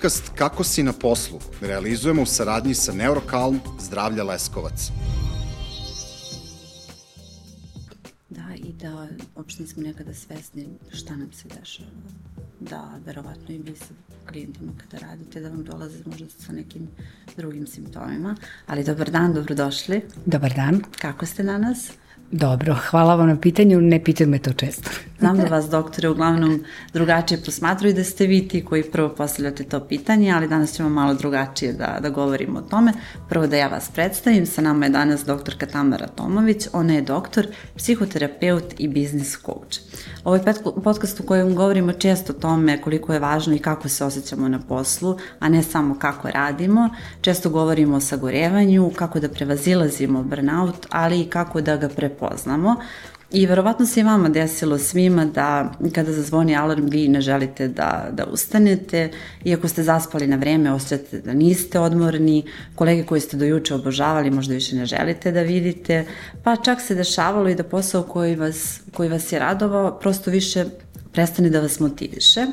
Podcast Kako si na poslu realizujemo u saradnji sa Neurokalm Zdravlja Leskovac. Da, i da uopšte nismo nekada svesni šta nam se dešava. Da, verovatno i vi sa klijentima kada radite, da vam dolaze možda sa nekim drugim simptomima. Ali dobar dan, dobrodošli. Dobar dan. Kako ste danas? Dobro, hvala vam na pitanju, ne pitam me to često. Znam da vas doktore uglavnom drugačije posmatruju da ste vi ti koji prvo postavljate to pitanje, ali danas ćemo malo drugačije da, da govorimo o tome. Prvo da ja vas predstavim, sa nama je danas doktorka Tamara Tomović, ona je doktor, psihoterapeut i biznis coach. Ovo je podcast u kojem govorimo često o tome koliko je važno i kako se osjećamo na poslu, a ne samo kako radimo. Često govorimo o sagorevanju, kako da prevazilazimo burnout, ali i kako da ga prepoznamo. I verovatno se i vama desilo svima da kada zazvoni alarm vi ne želite da, da ustanete, iako ste zaspali na vreme, osjećate da niste odmorni, kolege koji ste do juče obožavali možda više ne želite da vidite, pa čak se dešavalo i da posao koji vas, koji vas je radovao prosto više prestane da vas motiviše.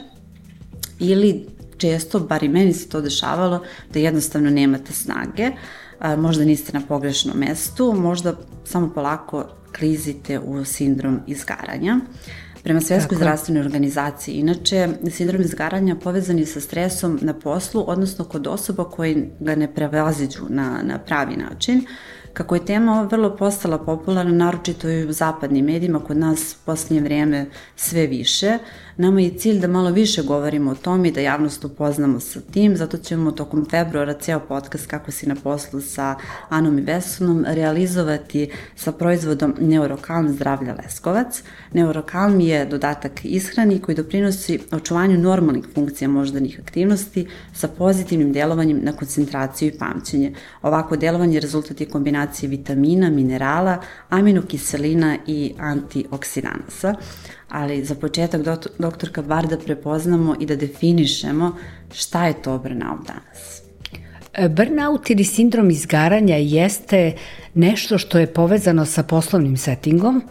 Ili često, bar i meni se to dešavalo, da jednostavno nemate snage, a, možda niste na pogrešnom mestu, možda samo polako klizite u sindrom izgaranja. Prema Svetskoj zdravstvenoj organizaciji, inače, sindrom izgaranja povezan je sa stresom na poslu, odnosno kod osoba koje ga ne prevaziđu na, na pravi način. Kako je tema vrlo postala popularna, naročito i u zapadnim medijima, kod nas u posljednje vreme sve više, Nama je cilj da malo više govorimo o tom i da javnost upoznamo sa tim, zato ćemo tokom februara ceo podcast Kako si na poslu sa Anom i Vesunom realizovati sa proizvodom Neurokalm zdravlja Leskovac. Neurokalm je dodatak ishrani koji doprinosi očuvanju normalnih funkcija moždanih aktivnosti sa pozitivnim delovanjem na koncentraciju i pamćenje. Ovako delovanje rezultat je kombinacije vitamina, minerala, aminokiselina i antioksidanasa ali za početak doktorka bar da prepoznamo i da definišemo šta je to burnout danas. E, burnout ili sindrom izgaranja jeste nešto što je povezano sa poslovnim settingom,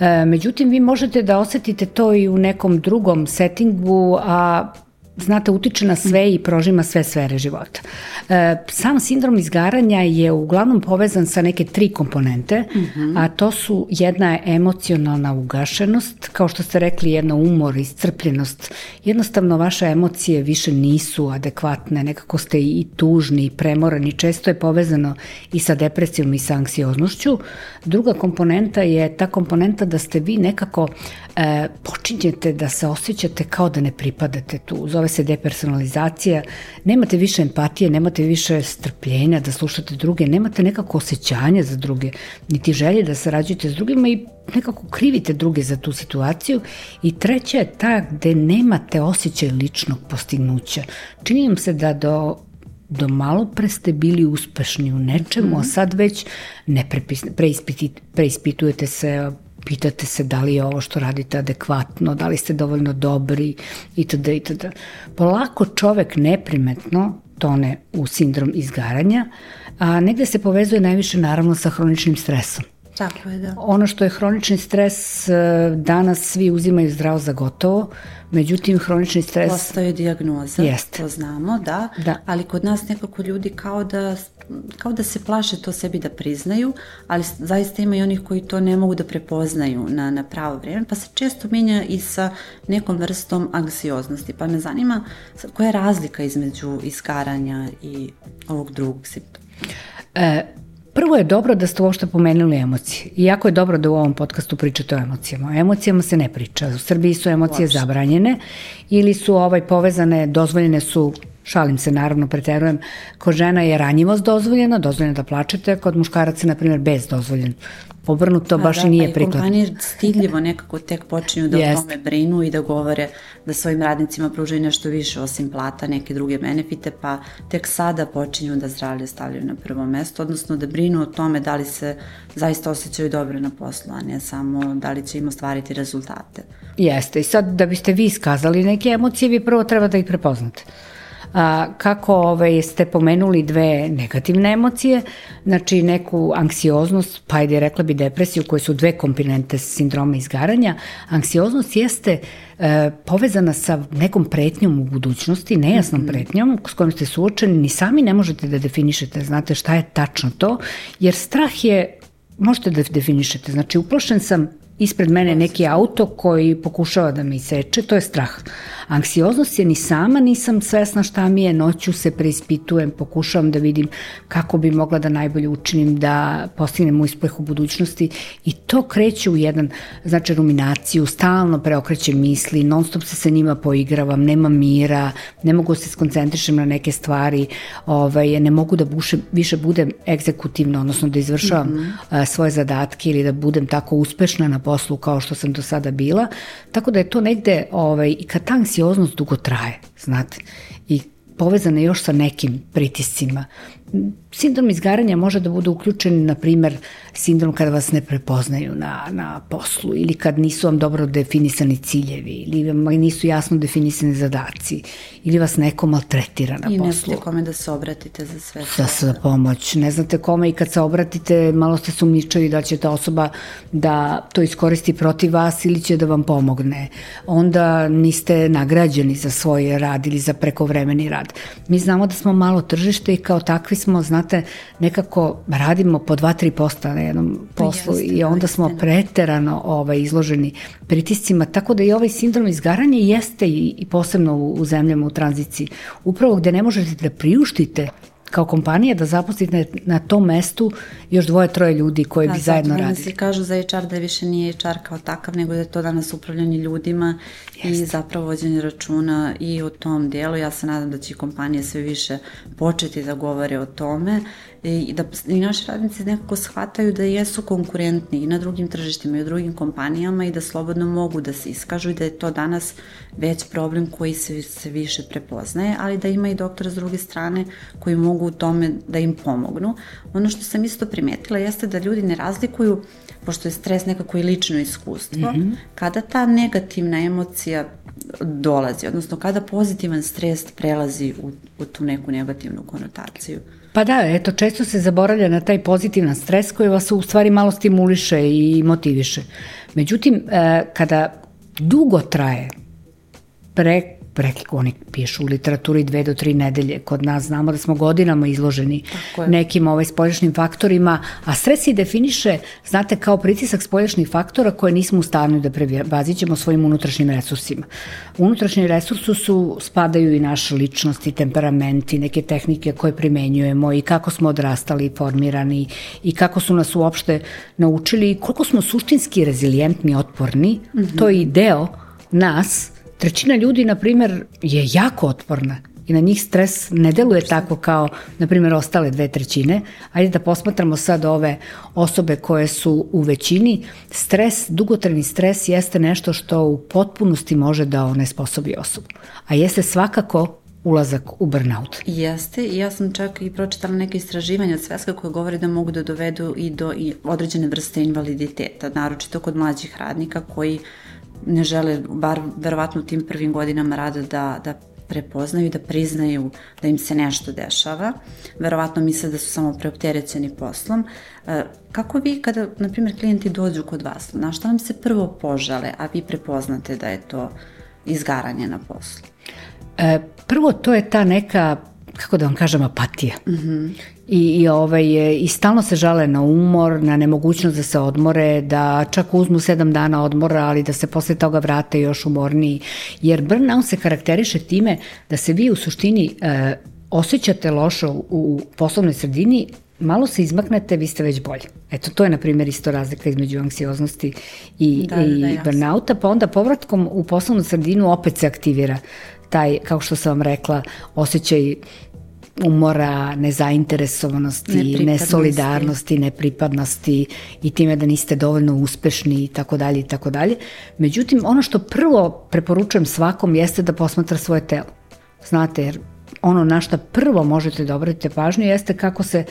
e, međutim vi možete da osetite to i u nekom drugom settingu, a znate, utiče na sve i prožima sve sfere života. E, sam sindrom izgaranja je uglavnom povezan sa neke tri komponente, mm -hmm. a to su jedna je emocionalna ugašenost, kao što ste rekli, jedna umor, iscrpljenost. Jednostavno, vaše emocije više nisu adekvatne, nekako ste i tužni, i premorani, često je povezano i sa depresijom i sa anksioznošću. Druga komponenta je ta komponenta da ste vi nekako e, počinjete da se osjećate kao da ne pripadate tu. Zove se depersonalizacija, nemate više empatije, nemate više strpljenja da slušate druge, nemate nekako osjećanja za druge, niti želje da sarađujete s drugima i nekako krivite druge za tu situaciju. I treća je ta gde nemate osjećaj ličnog postignuća. Čini vam se da do do malo pre ste bili uspešni u nečemu, mm -hmm. a sad već ne preispitujete se, pitate se da li je ovo što radite adekvatno, da li ste dovoljno dobri itd. itd. Polako čovek neprimetno tone u sindrom izgaranja, a negde se povezuje najviše naravno sa hroničnim stresom. Tako je, da. Ono što je hronični stres, e, danas svi uzimaju zdravo za gotovo, međutim hronični stres... Postaju diagnoza, Jest. to znamo, da, da, ali kod nas nekako ljudi kao da, kao da se plaše to sebi da priznaju, ali zaista ima i onih koji to ne mogu da prepoznaju na, na pravo vreme, pa se često menja i sa nekom vrstom anksioznosti, pa me zanima koja je razlika između iskaranja i ovog drugog simptoma? E, Prvo je dobro da ste uopšte pomenuli emocije. Iako je dobro da u ovom podcastu pričate o emocijama. O emocijama se ne priča. U Srbiji su emocije Uopšte. zabranjene ili su ovaj povezane, dozvoljene su šalim se, naravno, preterujem, kod žena je ranjivost dozvoljena, dozvoljena da plačete, kod muškaraca, na primjer, bez dozvoljen obrnuto baš da, i nije prikladno. Kompanije stidljivo nekako tek počinju da Jest. o tome brinu i da govore da svojim radnicima pružaju nešto više osim plata, neke druge benefite, pa tek sada počinju da zdravlje stavljaju na prvo mesto, odnosno da brinu o tome da li se zaista osjećaju dobro na poslu, a ne samo da li će im ostvariti rezultate. Jeste, i sad da biste vi iskazali neke emocije, vi prvo treba da ih prepoznate. A, kako ovaj, ste pomenuli dve negativne emocije, znači neku anksioznost, pa ajde rekla bi depresiju, koje su dve komponente sindroma izgaranja. Anksioznost jeste e, povezana sa nekom pretnjom u budućnosti, nejasnom mm -hmm. pretnjom s kojom ste suočeni, ni sami ne možete da definišete, znate šta je tačno to, jer strah je možete da definišete. Znači, uplašen sam ispred mene neki auto koji pokušava da me iseče, to je strah. Anksioznost je ni sama nisam svesna šta mi je, noću se preispitujem, pokušavam da vidim kako bi mogla da najbolje učinim da postignem uspeh u budućnosti i to kreće u jedan, znači ruminaciju, stalno preokrećem misli, non stop se sa njima poigravam, nema mira, ne mogu da se skoncentrišem na neke stvari, ovaj, ne mogu da buše, više budem egzekutivno, odnosno da izvršavam mm -hmm. svoje zadatke ili da budem tako uspešna na poslu kao što sam do sada bila, tako da je to negde, ovaj, i kad ta anksioznost dugo traje, znate, i povezana još sa nekim pritiscima. Sindrom izgaranja može da bude uključen, na primer, sindrom kada vas ne prepoznaju na, na poslu ili kad nisu vam dobro definisani ciljevi ili vam nisu jasno definisani zadaci ili vas neko maltretira na I poslu. I ne znate kome da se obratite za sve to. Za, za pomoć. Ne znate kome i kad se obratite malo ste sumničavi da će ta osoba da to iskoristi protiv vas ili će da vam pomogne. Onda niste nagrađeni za svoj rad ili za prekovremeni rad. Mi znamo da smo malo tržište i kao takvi smo, znate, nekako radimo po 2-3 posta na jednom poslu Jeste, i onda smo preterano ovaj, izloženi pritiscima, tako da i ovaj sindrom izgaranja jeste i, i posebno u, u zemljama u tranziciji, upravo gde ne možete da priuštite kao kompanija da zaposlite na tom mestu još dvoje, troje ljudi koji da, bi zajedno radili. Da, svi kažu za HR da više nije HR kao takav, nego da je to danas upravljanje ljudima Jeste. i zapravo vođenje računa i o tom dijelu. Ja se nadam da će kompanije sve više početi da govore o tome i da i naši radnici nekako shvataju da jesu konkurentni i na drugim tržištima i u drugim kompanijama i da slobodno mogu da se iskažu i da je to danas već problem koji se, se više prepoznaje, ali da ima i doktora s druge strane koji mogu u tome da im pomognu. Ono što sam isto primetila jeste da ljudi ne razlikuju pošto je stres nekako i lično iskustvo, mm -hmm. kada ta negativna emocija dolazi, odnosno kada pozitivan stres prelazi u, u tu neku negativnu konotaciju. Pa da, eto, često se zaboravlja na taj pozitivan stres koji vas u stvari malo stimuliše i motiviše. Međutim, e, kada dugo traje, pre, prekiko oni pišu u literaturi dve do tri nedelje. Kod nas znamo da smo godinama izloženi nekim ovaj spoljašnjim faktorima, a stres se definiše, znate, kao pritisak spoljašnjih faktora koje nismo u stanju da prebazit ćemo svojim unutrašnjim resursima. Unutrašnji resursu su, spadaju i naše ličnosti, temperamenti, neke tehnike koje primenjujemo i kako smo odrastali, formirani i kako su nas uopšte naučili i koliko smo suštinski rezilijentni, otporni, mm -hmm. to je i deo nas trećina ljudi, na primer, je jako otporna i na njih stres ne deluje tako kao, na primjer, ostale dve trećine. Ajde da posmatramo sad ove osobe koje su u većini. Stres, dugotrajni stres jeste nešto što u potpunosti može da onesposobi osobu. A jeste svakako ulazak u burnout. Jeste, ja sam čak i pročitala neke istraživanja od sveska koje govore da mogu da dovedu i do određene vrste invaliditeta, naročito kod mlađih radnika koji ne žele, bar verovatno u tim prvim godinama rada da, da prepoznaju, da priznaju da im se nešto dešava. Verovatno misle da su samo preopterećeni poslom. E, kako vi kada, na primjer, klijenti dođu kod vas, na što vam se prvo požale, a vi prepoznate da je to izgaranje na poslu? E, prvo, to je ta neka kako da vam kažem, apatija. Mm -hmm. I, i, ovaj, I stalno se žale na umor, na nemogućnost da se odmore, da čak uzmu sedam dana odmora, ali da se posle toga vrate još umorniji. Jer burnout se karakteriše time da se vi u suštini e, osjećate lošo u, u poslovnoj sredini, malo se izmaknete, vi ste već bolji. Eto, to je, na primjer, isto razlika između anksioznosti i, da, i da, burnouta, pa onda povratkom u poslovnu sredinu opet se aktivira taj, kao što sam vam rekla, osjećaj umora, nezainteresovanosti, nesolidarnosti, nepripadnosti i time da niste dovoljno uspešni i tako dalje i tako dalje. Međutim, ono što prvo preporučujem svakom jeste da posmatra svoje telo. Znate, jer ono na što prvo možete da obratite pažnju jeste kako se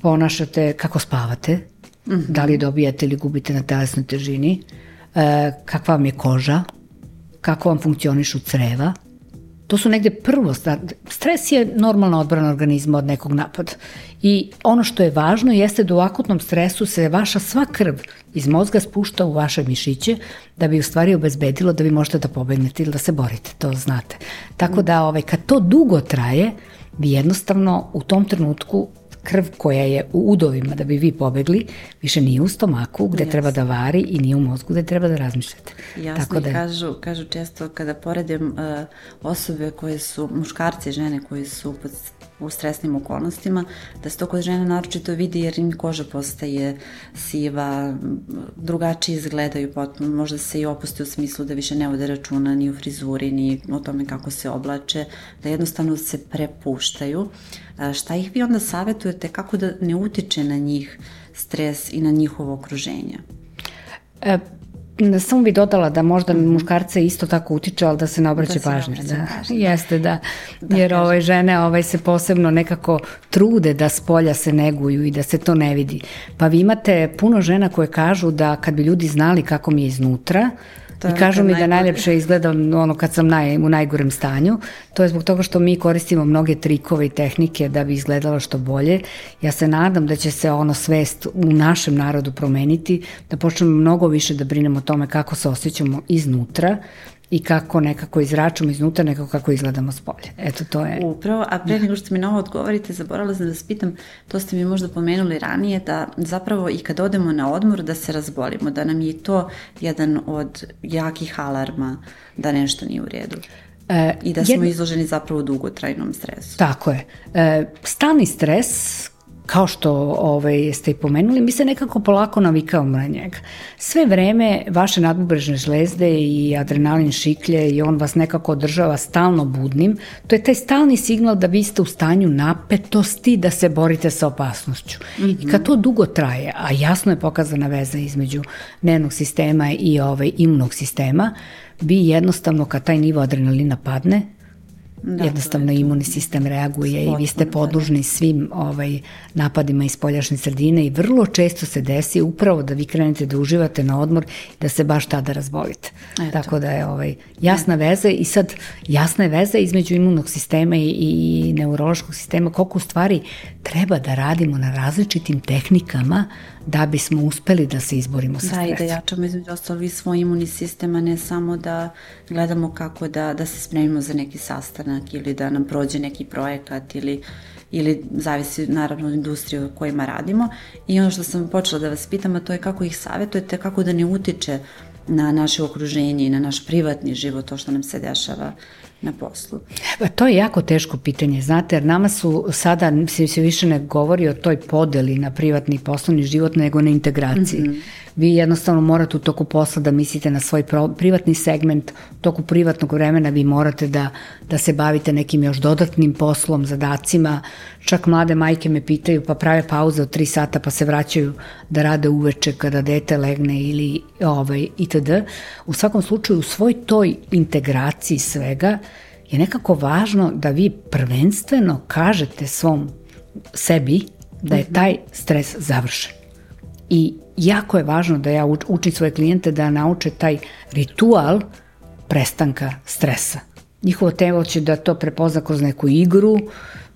ponašate, kako spavate, mm -hmm. da li dobijate ili gubite na telesnoj težini, e, kakva vam je koža, kako vam funkcionišu creva, To su negde prvo, stres je normalna odbrana organizma od nekog napada. I ono što je važno jeste da u akutnom stresu se vaša sva krv iz mozga spušta u vaše mišiće da bi u stvari obezbedilo da vi možete da pobegnete ili da se borite, to znate. Tako da ovaj, kad to dugo traje, vi jednostavno u tom trenutku krv koja je u udovima da bi vi pobegli, više nije u stomaku gde Jasne. treba da vari i nije u mozgu gde treba da razmišljate. Jasno Tako da... kažu, kažu često kada poredim uh, osobe koje su, muškarci i žene koji su pod u stresnim okolnostima, da se to kod žene naročito vidi jer im koža postaje siva, drugačije izgledaju potpuno, možda se i opusti u smislu da više ne vode računa ni u frizuri, ni o tome kako se oblače, da jednostavno se prepuštaju. Šta ih vi onda savjetujete kako da ne utiče na njih stres i na njihovo okruženje? E, samo bi dodala da možda mm muškarce isto tako utiče, ali da se ne obraća da pažnje. Da. Pažnje. Jeste, da. da Jer ove ovaj, žene ovaj, se posebno nekako trude da s polja se neguju i da se to ne vidi. Pa vi imate puno žena koje kažu da kad bi ljudi znali kako mi je iznutra, To I kažu mi da najlepše izgledam ono kad sam naj, u najgorem stanju. To je zbog toga što mi koristimo mnoge trikove i tehnike da bi izgledalo što bolje. Ja se nadam da će se ono svest u našem narodu promeniti, da počnemo mnogo više da brinemo o tome kako se osjećamo iznutra, i kako nekako izračamo iznutra, nekako kako izgledamo s polje. Eto, to je... Upravo, a pre nego što mi na ovo odgovorite, zaboravila sam da vas pitam, to ste mi možda pomenuli ranije, da zapravo i kad odemo na odmor da se razbolimo, da nam je to jedan od jakih alarma da nešto nije u redu. E, I da smo jedna... izloženi zapravo dugotrajnom stresu. Tako je. E, stani stres kao što ovaj, ste i pomenuli, mi se nekako polako navikavamo na njega. Sve vreme vaše nadbubrežne žlezde i adrenalin šiklje i on vas nekako održava stalno budnim. To je taj stalni signal da vi ste u stanju napetosti da se borite sa opasnošću. Mm -hmm. I kad to dugo traje, a jasno je pokazana veza između nervnog sistema i ovaj, imunog sistema, vi jednostavno kad taj nivo adrenalina padne, Da, Jednostavno imunni sistem reaguje i vi ste da. podlužni svim ovaj, napadima iz poljašnje sredine i vrlo često se desi upravo da vi krenete da uživate na odmor da se baš tada razbolite. Eto. Tako da je ovaj, jasna ne. veza i sad jasna je veza između imunnog sistema i, i neurološkog sistema koliko u stvari treba da radimo na različitim tehnikama da bismo uspeli da se izborimo sa stresom. Da, i da jačamo između ostalo i svoj imunni sistem, a ne samo da gledamo kako da, da se spremimo za neki sastanak ili da nam prođe neki projekat ili ili zavisi naravno od industrije u kojima radimo. I ono što sam počela da vas pitam, a to je kako ih savjetujete, kako da ne utiče na naše okruženje i na naš privatni život, to što nam se dešava na poslu? Pa to je jako teško pitanje, znate, jer nama su sada, se, se više ne govori o toj podeli na privatni i poslovni život, nego na integraciji. Mm -hmm. Vi jednostavno morate u toku posla da mislite na svoj privatni segment, u toku privatnog vremena vi morate da, da se bavite nekim još dodatnim poslom, zadacima. Čak mlade majke me pitaju pa prave pauze od 3 sata pa se vraćaju da rade uveče kada dete legne ili ovaj, itd. U svakom slučaju u svoj toj integraciji svega je nekako važno da vi prvenstveno kažete svom sebi da je taj stres završen. I jako je važno da ja učim svoje klijente da nauče taj ritual prestanka stresa. Njihovo telo će da to prepozna kroz neku igru,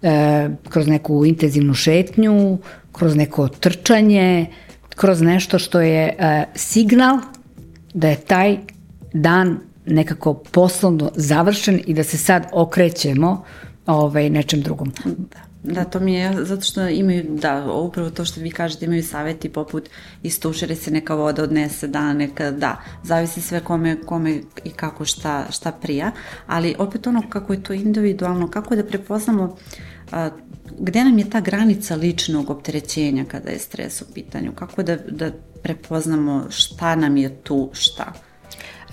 e, kroz neku intenzivnu šetnju, kroz neko trčanje, kroz nešto što je e, signal da je taj dan nekako poslovno završen i da se sad okrećemo ovaj, nečem drugom. Da. Da, to mi je, zato što imaju, da, upravo to što vi kažete, imaju saveti poput istušere se neka voda odnese da, neka, da, zavisi sve kome, kome i kako šta, šta prija, ali opet ono kako je to individualno, kako da prepoznamo a, gde nam je ta granica ličnog opterećenja kada je stres u pitanju, kako da, da prepoznamo šta nam je tu šta.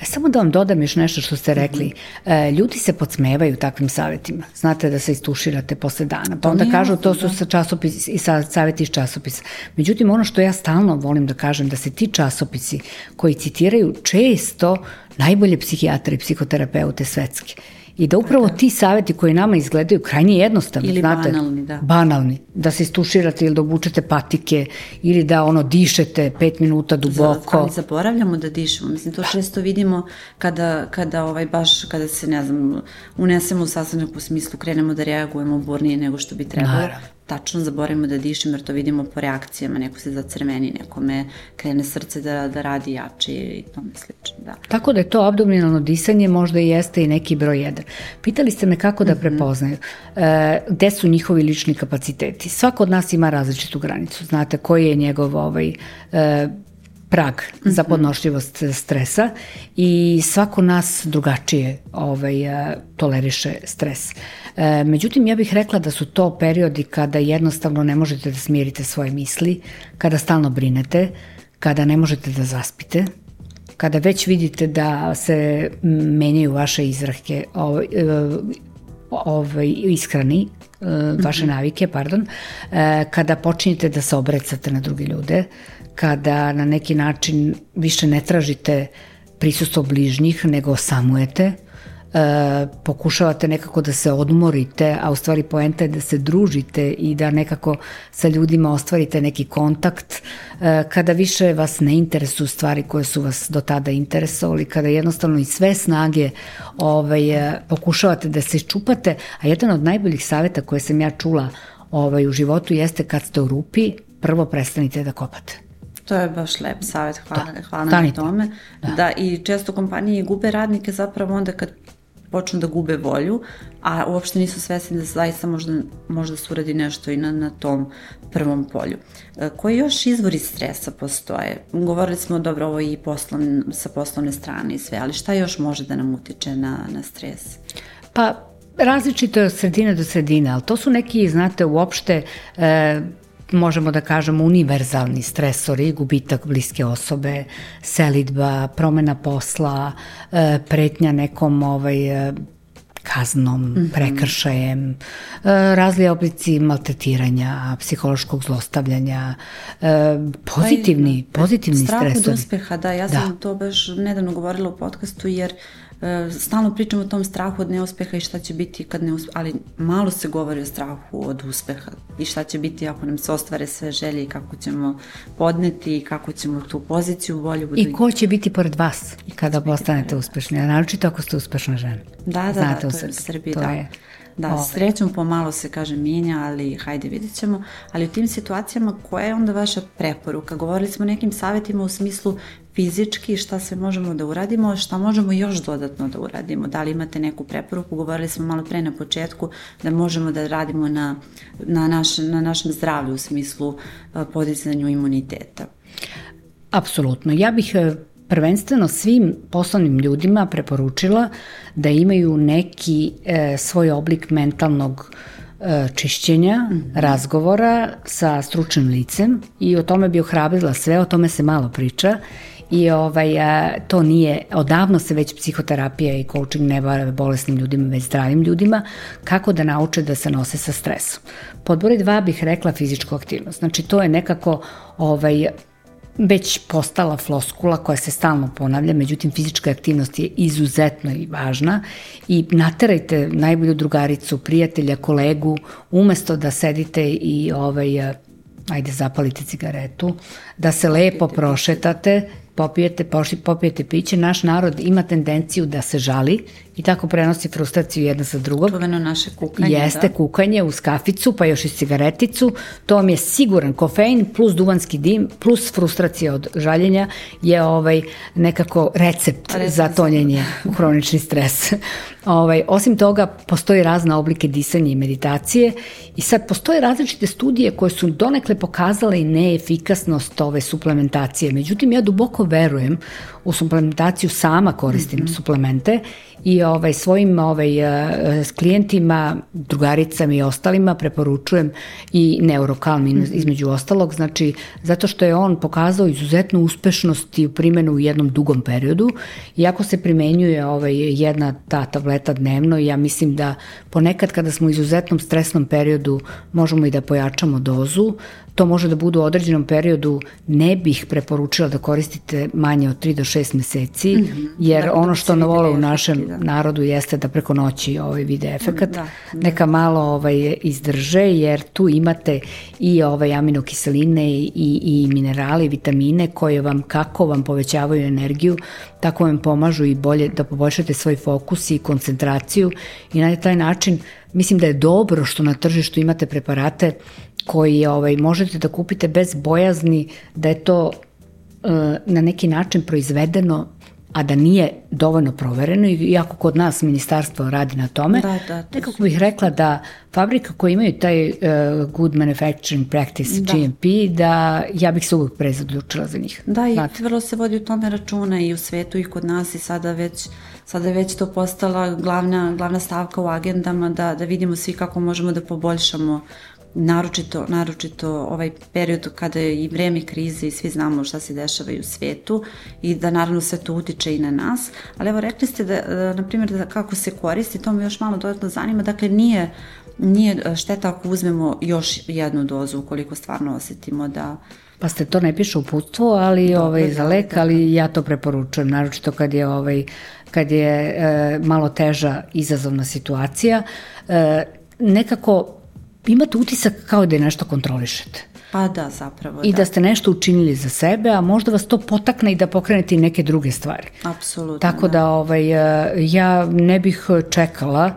E, samo da vam dodam još nešto što ste rekli. Mm -hmm. e, ljudi se podsmevaju takvim savjetima. Znate da se istuširate posle dana. Pa onda kažu to su da. sa časopis i sa savjeti iz časopisa. Međutim, ono što ja stalno volim da kažem, da se ti časopisi koji citiraju često najbolje psihijatre i psihoterapeute svetske I da upravo da. ti saveti koji nama izgledaju krajnje jednostavni, ili znate, banalni, da. banalni, da se istuširate ili da obučete patike ili da ono dišete pet minuta duboko. Ali zaboravljamo da dišemo, mislim to često vidimo kada, kada ovaj baš, kada se ne znam, unesemo u sastanak u smislu krenemo da reagujemo burnije nego što bi trebalo. Naravno tačno zaboravimo da dišemo jer to vidimo po reakcijama, neko se zacrveni, nekome krene srce da, da radi jače i tome slično. Da. Tako da je to abdominalno disanje možda i jeste i neki broj jedan. Pitali ste me kako da mhm. prepoznaju, e, gde su njihovi lični kapaciteti. Svako od nas ima različitu granicu, znate koji je njegov ovaj, e, prag za podnošljivost stresa i svako nas drugačije ovaj, toleriše stres. E, međutim, ja bih rekla da su to periodi kada jednostavno ne možete da smirite svoje misli, kada stalno brinete, kada ne možete da zaspite, kada već vidite da se menjaju vaše izrahke, ovaj, ovaj, ishrani, vaše mhm. navike, pardon, kada počinjete da se obrecate na druge ljude, kada na neki način više ne tražite prisustvo bližnjih, nego samujete, e, pokušavate nekako da se odmorite, a u stvari poenta je da se družite i da nekako sa ljudima ostvarite neki kontakt, e, kada više vas ne interesuju stvari koje su vas do tada interesovali, kada jednostavno i sve snage ovaj, e, pokušavate da se čupate, a jedan od najboljih saveta koje sam ja čula ovaj, u životu jeste kad ste u rupi, prvo prestanite da kopate. To je baš lep savjet, hvala, da, hvala na tome. Da. da, i često kompanije gube radnike zapravo onda kad počnu da gube volju, a uopšte nisu svesni da zaista možda, možda se uradi nešto i na, na tom prvom polju. E, koji još izvori stresa postoje? Govorili smo dobro ovo i poslovne, sa poslovne strane i sve, ali šta još može da nam utiče na, na stres? Pa različito je od sredine do sredine, ali to su neki, znate, uopšte e, možemo da kažemo univerzalni stresori, gubitak bliske osobe, selidba, promena posla, e, pretnja nekom ovaj, e, kaznom, mm -hmm. prekršajem, e, razli oblici maltretiranja, psihološkog zlostavljanja, pozitivni, pa, pozitivni strah stresori. Strah od uspeha, da, ja sam da. to baš nedavno govorila u podcastu jer E, stalno pričamo o tom strahu od neuspeha i šta će biti kad ne uspeha, ali malo se govori o strahu od uspeha i šta će biti ako nam se ostvare sve želje i kako ćemo podneti i kako ćemo tu poziciju bolju budu. I ko će biti pored vas kada postanete uspešni, a naročito ako ste uspešna žena. Da, da, Znate da, to je u Srbiji, da. Je Da, Ove. srećom pomalo se, kaže, minja, ali hajde vidjet ćemo. Ali u tim situacijama koja je onda vaša preporuka? Govorili smo o nekim savjetima u smislu fizički šta sve možemo da uradimo, šta možemo još dodatno da uradimo. Da li imate neku preporuku? Govorili smo malo pre na početku da možemo da radimo na, na, naš, na našem zdravlju u smislu podizanju imuniteta. Apsolutno. Ja bih e, prvenstveno svim poslovnim ljudima preporučila da imaju neki e, svoj oblik mentalnog e, čišćenja, mm -hmm. razgovora sa stručnim licem i o tome bi ohrabrila sve, o tome se malo priča i ovaj, a, to nije, odavno se već psihoterapija i coaching ne bave bolesnim ljudima, već zdravim ljudima, kako da nauče da se nose sa stresom. Pod broj dva bih rekla fizičku aktivnost. Znači to je nekako ovaj, već postala floskula koja se stalno ponavlja, međutim fizička aktivnost je izuzetno i važna i naterajte najbolju drugaricu, prijatelja, kolegu, umesto da sedite i ovaj, ajde zapalite cigaretu, da se lepo prošetate, popijete, popijete piće, naš narod ima tendenciju da se žali i tako prenosi frustraciju jedna sa drugom. Čuveno naše kukanje, Jeste da. kukanje uz kaficu, pa još i cigareticu. To vam je siguran kofein plus duvanski dim plus frustracija od žaljenja je ovaj nekako recept, recept za tonjenje u hronični stres. ovaj, osim toga, postoji razna oblike disanja i meditacije i sad postoje različite studije koje su donekle pokazale i neefikasnost ove suplementacije. Međutim, ja duboko verujem u suplementaciju sama koristim mm -hmm. suplemente i ovaj svojim ovaj e, s klijentima, drugaricama i ostalima preporučujem i neurokalm mm -hmm. između ostalog, znači zato što je on pokazao izuzetnu uspešnost i u primjenu u jednom dugom periodu. Iako se primenjuje ovaj jedna ta tableta dnevno, ja mislim da ponekad kada smo u izuzetnom stresnom periodu možemo i da pojačamo dozu, to može da bude u određenom periodu, ne bih preporučila da koristite manje od 3 do 6 meseci, mm -hmm. jer da, ono što ne vole u našem da. narodu jeste da preko noći ovaj vide efekat, da, da. neka malo ovaj, izdrže, jer tu imate i ovaj aminokiseline i, i minerali, vitamine koje vam kako vam povećavaju energiju, tako vam pomažu i bolje da poboljšate svoj fokus i koncentraciju i na taj način mislim da je dobro što na tržištu imate preparate koji ovaj, možete da kupite bez bojazni da je to e, na neki način proizvedeno a da nije dovoljno provereno, iako kod nas ministarstvo radi na tome, da, da, nekako bih rekla da fabrika koja imaju taj uh, good manufacturing practice, da. GMP, da ja bih se uvek prezadljučila za njih. Da, i Znate. vrlo se vodi u tome računa i u svetu i kod nas i sada već sada je već to postala glavna, glavna stavka u agendama da, da vidimo svi kako možemo da poboljšamo naročito, naročito ovaj period kada je i vreme krize i svi znamo šta se dešava i u svetu i da naravno sve to utiče i na nas, ali evo rekli ste da, da na primjer, da kako se koristi, to me još malo dodatno zanima, dakle nije, nije šteta ako uzmemo još jednu dozu ukoliko stvarno osetimo da Pa ste to ne piše u putstvu, ali Dobro, ovaj za lek, ali ja to preporučujem, naročito kad je ovaj kad je e, malo teža izazovna situacija. E, nekako imate utisak kao da je nešto kontrolišete. Pa da, zapravo. I da. da ste nešto učinili za sebe, a možda vas to potakne i da pokrenete i neke druge stvari. Apsolutno. Tako da, da ovaj, ja ne bih čekala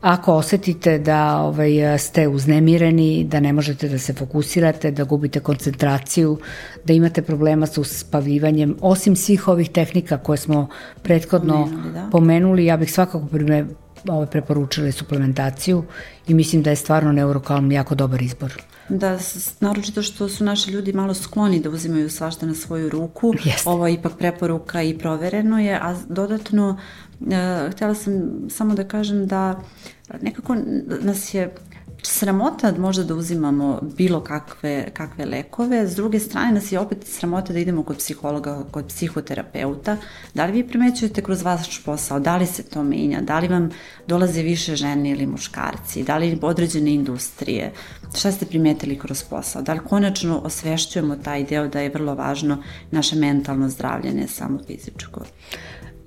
ako osetite da ovaj, ste uznemireni, da ne možete da se fokusirate, da gubite koncentraciju, da imate problema sa uspavljivanjem, osim svih ovih tehnika koje smo prethodno pomenuli, da. pomenuli ja bih svakako prime, ovaj, preporučili suplementaciju i mislim da je stvarno neurokalm jako dobar izbor. Da, naročito što su naši ljudi malo skloni da uzimaju svašta na svoju ruku. Jeste. Ovo je ipak preporuka i provereno je, a dodatno e, htjela sam samo da kažem da nekako nas je sramota možda da uzimamo bilo kakve, kakve lekove, s druge strane nas je opet sramota da idemo kod psihologa, kod psihoterapeuta. Da li vi primećujete kroz vaš posao, da li se to menja, da li vam dolaze više žene ili muškarci, da li određene industrije, šta ste primetili kroz posao, da li konačno osvešćujemo taj deo da je vrlo važno naše mentalno zdravlje, ne samo fizičko?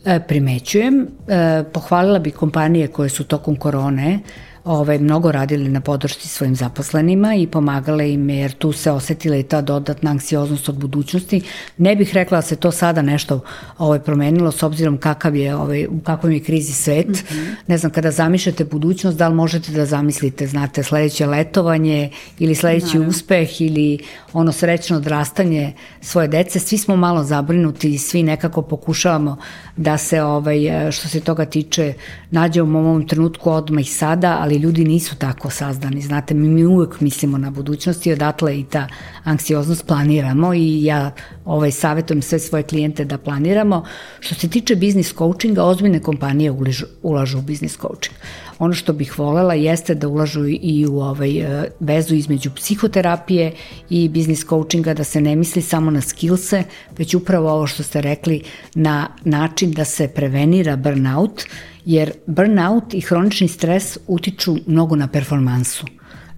E, primećujem, e, pohvalila bi kompanije koje su tokom korone ovaj, mnogo radili na podršci svojim zaposlenima i pomagale im jer tu se osetila i ta dodatna anksioznost od budućnosti. Ne bih rekla da se to sada nešto ovaj, promenilo s obzirom kakav je, ovaj, u kakvom je krizi svet. Mm -hmm. Ne znam, kada zamišljate budućnost, da li možete da zamislite, znate, sledeće letovanje ili sledeći Naravno. uspeh ili ono srećno odrastanje svoje dece, svi smo malo zabrinuti i svi nekako pokušavamo da se, ovaj, što se toga tiče, nađemo u ovom trenutku odmah i sada, ali ljudi nisu tako sazdani. Znate, mi, mi uvek mislimo na budućnost i odatle i ta anksioznost planiramo i ja ovaj, savjetujem sve svoje klijente da planiramo. Što se tiče biznis coachinga, ozbiljne kompanije ulažu, ulažu u biznis coaching. Ono što bih volela jeste da ulažu i u ovaj, e, vezu između psihoterapije i biznis coachinga, da se ne misli samo na skillse, već upravo ovo što ste rekli, na način da se prevenira burnout, jer burnout i hronični stres utiču mnogo na performansu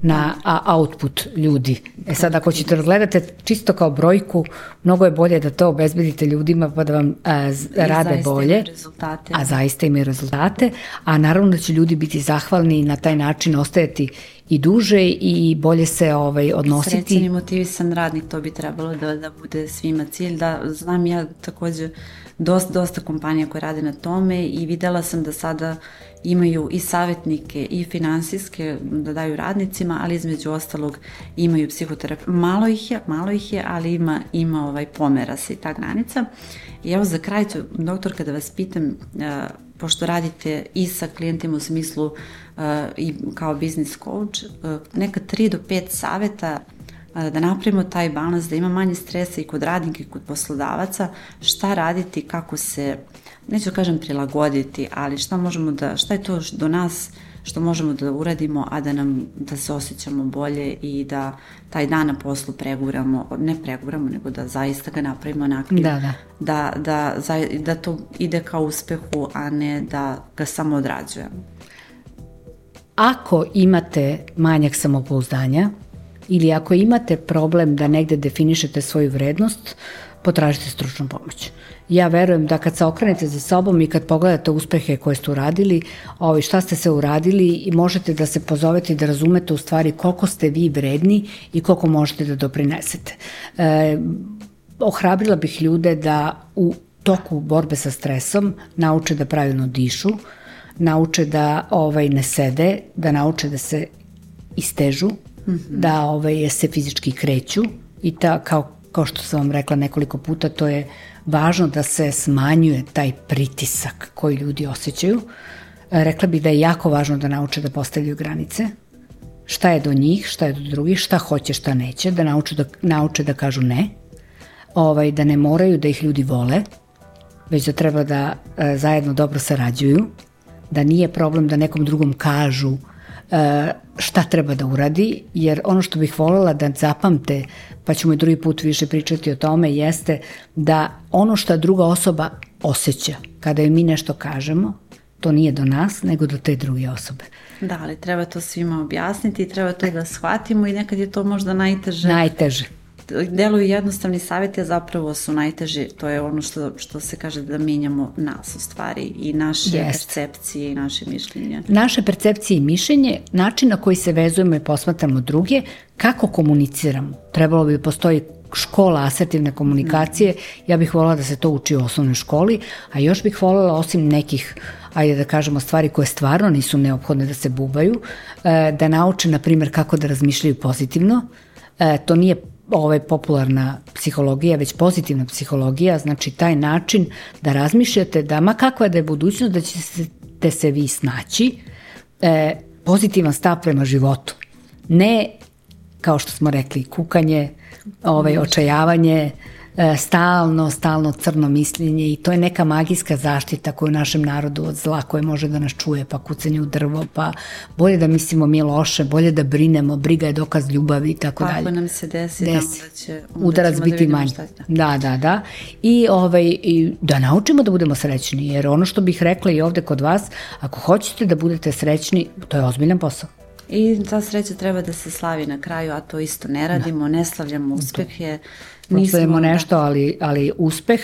na output ljudi. E sad, ako ćete gledate čisto kao brojku, mnogo je bolje da to obezbedite ljudima pa da vam a, rade bolje. Rezultate. A zaista imaju rezultate. A naravno da će ljudi biti zahvalni i na taj način ostajati i duže i bolje se ovaj, odnositi. Srećan i motivisan radnik, to bi trebalo da, da bude svima cilj. Da, znam ja takođe dosta, dosta kompanija koje rade na tome i videla sam da sada imaju i savjetnike i finansijske da daju radnicima, ali između ostalog imaju psihoterapiju. Malo ih je, malo ih je, ali ima, ima ovaj pomera se i ta granica. I evo za kraj, doktor, kada vas pitam, uh, pošto radite i sa klijentima u smislu uh, i kao business coach, uh, neka 3 do 5 saveta da napravimo taj balans, da ima manje stresa i kod radnika i kod poslodavaca, šta raditi, kako se, neću da kažem prilagoditi, ali šta možemo da, šta je to do nas što možemo da uradimo, a da nam, da se osjećamo bolje i da taj dan na poslu preguramo, ne preguramo, nego da zaista ga napravimo onakvim, da, da. Da, da, da to ide kao uspehu, a ne da ga samo odrađujemo. Ako imate manjak samopouzdanja, ili ako imate problem da negde definišete svoju vrednost, potražite stručnu pomoć. Ja verujem da kad se okrenete za sobom i kad pogledate uspehe koje ste uradili, ovaj, šta ste se uradili i možete da se pozovete i da razumete u stvari koliko ste vi vredni i koliko možete da doprinesete. E, ohrabrila bih ljude da u toku borbe sa stresom nauče da pravilno dišu, nauče da ovaj ne sede, da nauče da se istežu, mm -hmm. da ovaj se fizički kreću i ta kao kao što sam vam rekla nekoliko puta, to je važno da se smanjuje taj pritisak koji ljudi osjećaju. Rekla bih da je jako važno da nauče da postavljaju granice, šta je do njih, šta je do drugih, šta hoće, šta neće, da nauče da, nauče da kažu ne, ovaj, da ne moraju da ih ljudi vole, već da treba da e, zajedno dobro sarađuju, da nije problem da nekom drugom kažu e, šta treba da uradi, jer ono što bih voljela da zapamte, pa ćemo i drugi put više pričati o tome, jeste da ono što druga osoba osjeća kada joj mi nešto kažemo, to nije do nas, nego do te druge osobe. Da, ali treba to svima objasniti treba to da shvatimo i nekad je to možda najteže. Najteže deluju jednostavni savjeti, a zapravo su najteži, to je ono što, što se kaže da menjamo nas u stvari i naše yes. percepcije i naše mišljenje. Naše percepcije i mišljenje, način na koji se vezujemo i posmatramo druge, kako komuniciramo. Trebalo bi da postoji škola asertivne komunikacije, mm. ja bih volila da se to uči u osnovnoj školi, a još bih volila osim nekih ajde da kažemo stvari koje stvarno nisu neophodne da se bubaju, e, da nauče na primjer kako da razmišljaju pozitivno, e, to nije ovaj popularna psihologija, već pozitivna psihologija, znači taj način da razmišljate da ma kakva da je budućnost, da ćete se vi snaći, e, pozitivan stav prema životu. Ne, kao što smo rekli, kukanje, ovaj, očajavanje, E, stalno, stalno crno misljenje i to je neka magijska zaštita koju našem narodu od zla koje može da nas čuje, pa kucanje u drvo, pa bolje da mislimo mi loše, bolje da brinemo, briga je dokaz ljubavi i tako dalje. Kako nam se desi, desi. da će udarac da biti da manji. Da, da, da. I, ovaj, I da naučimo da budemo srećni, jer ono što bih rekla i ovde kod vas, ako hoćete da budete srećni, to je ozbiljan posao. I ta sreća treba da se slavi na kraju, a to isto ne radimo, da. ne slavljamo uspehe. Nismo nešto, ali, ali uspeh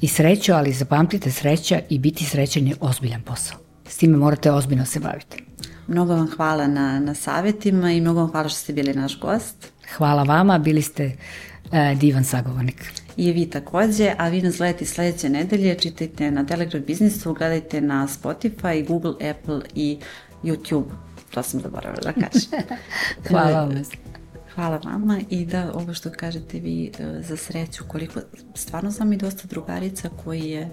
i sreću, ali zapamtite sreća i biti srećan je ozbiljan posao. S time morate ozbiljno se baviti. Mnogo vam hvala na, na savjetima i mnogo vam hvala što ste bili naš gost. Hvala vama, bili ste uh, divan sagovornik. I vi takođe, a vi nas gledate sledeće nedelje, čitajte na Telegram biznisu, gledajte na Spotify, Google, Apple i YouTube to sam zaboravila da kažem. Hvala vam. Hvala vama i da ovo što kažete vi e, za sreću, koliko stvarno znam i dosta drugarica koji je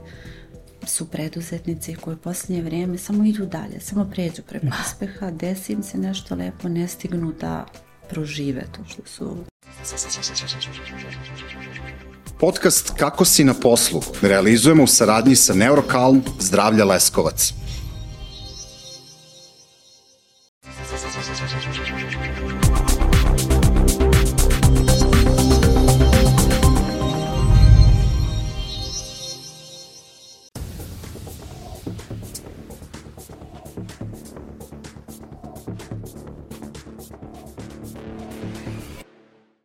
su preduzetnici koji u poslednje vreme samo idu dalje, samo pređu preko da. uspeha, desi im se nešto lepo, ne stignu da prožive to što su. Podcast Kako si na poslu realizujemo u saradnji sa Neurokalm Zdravlja Leskovac.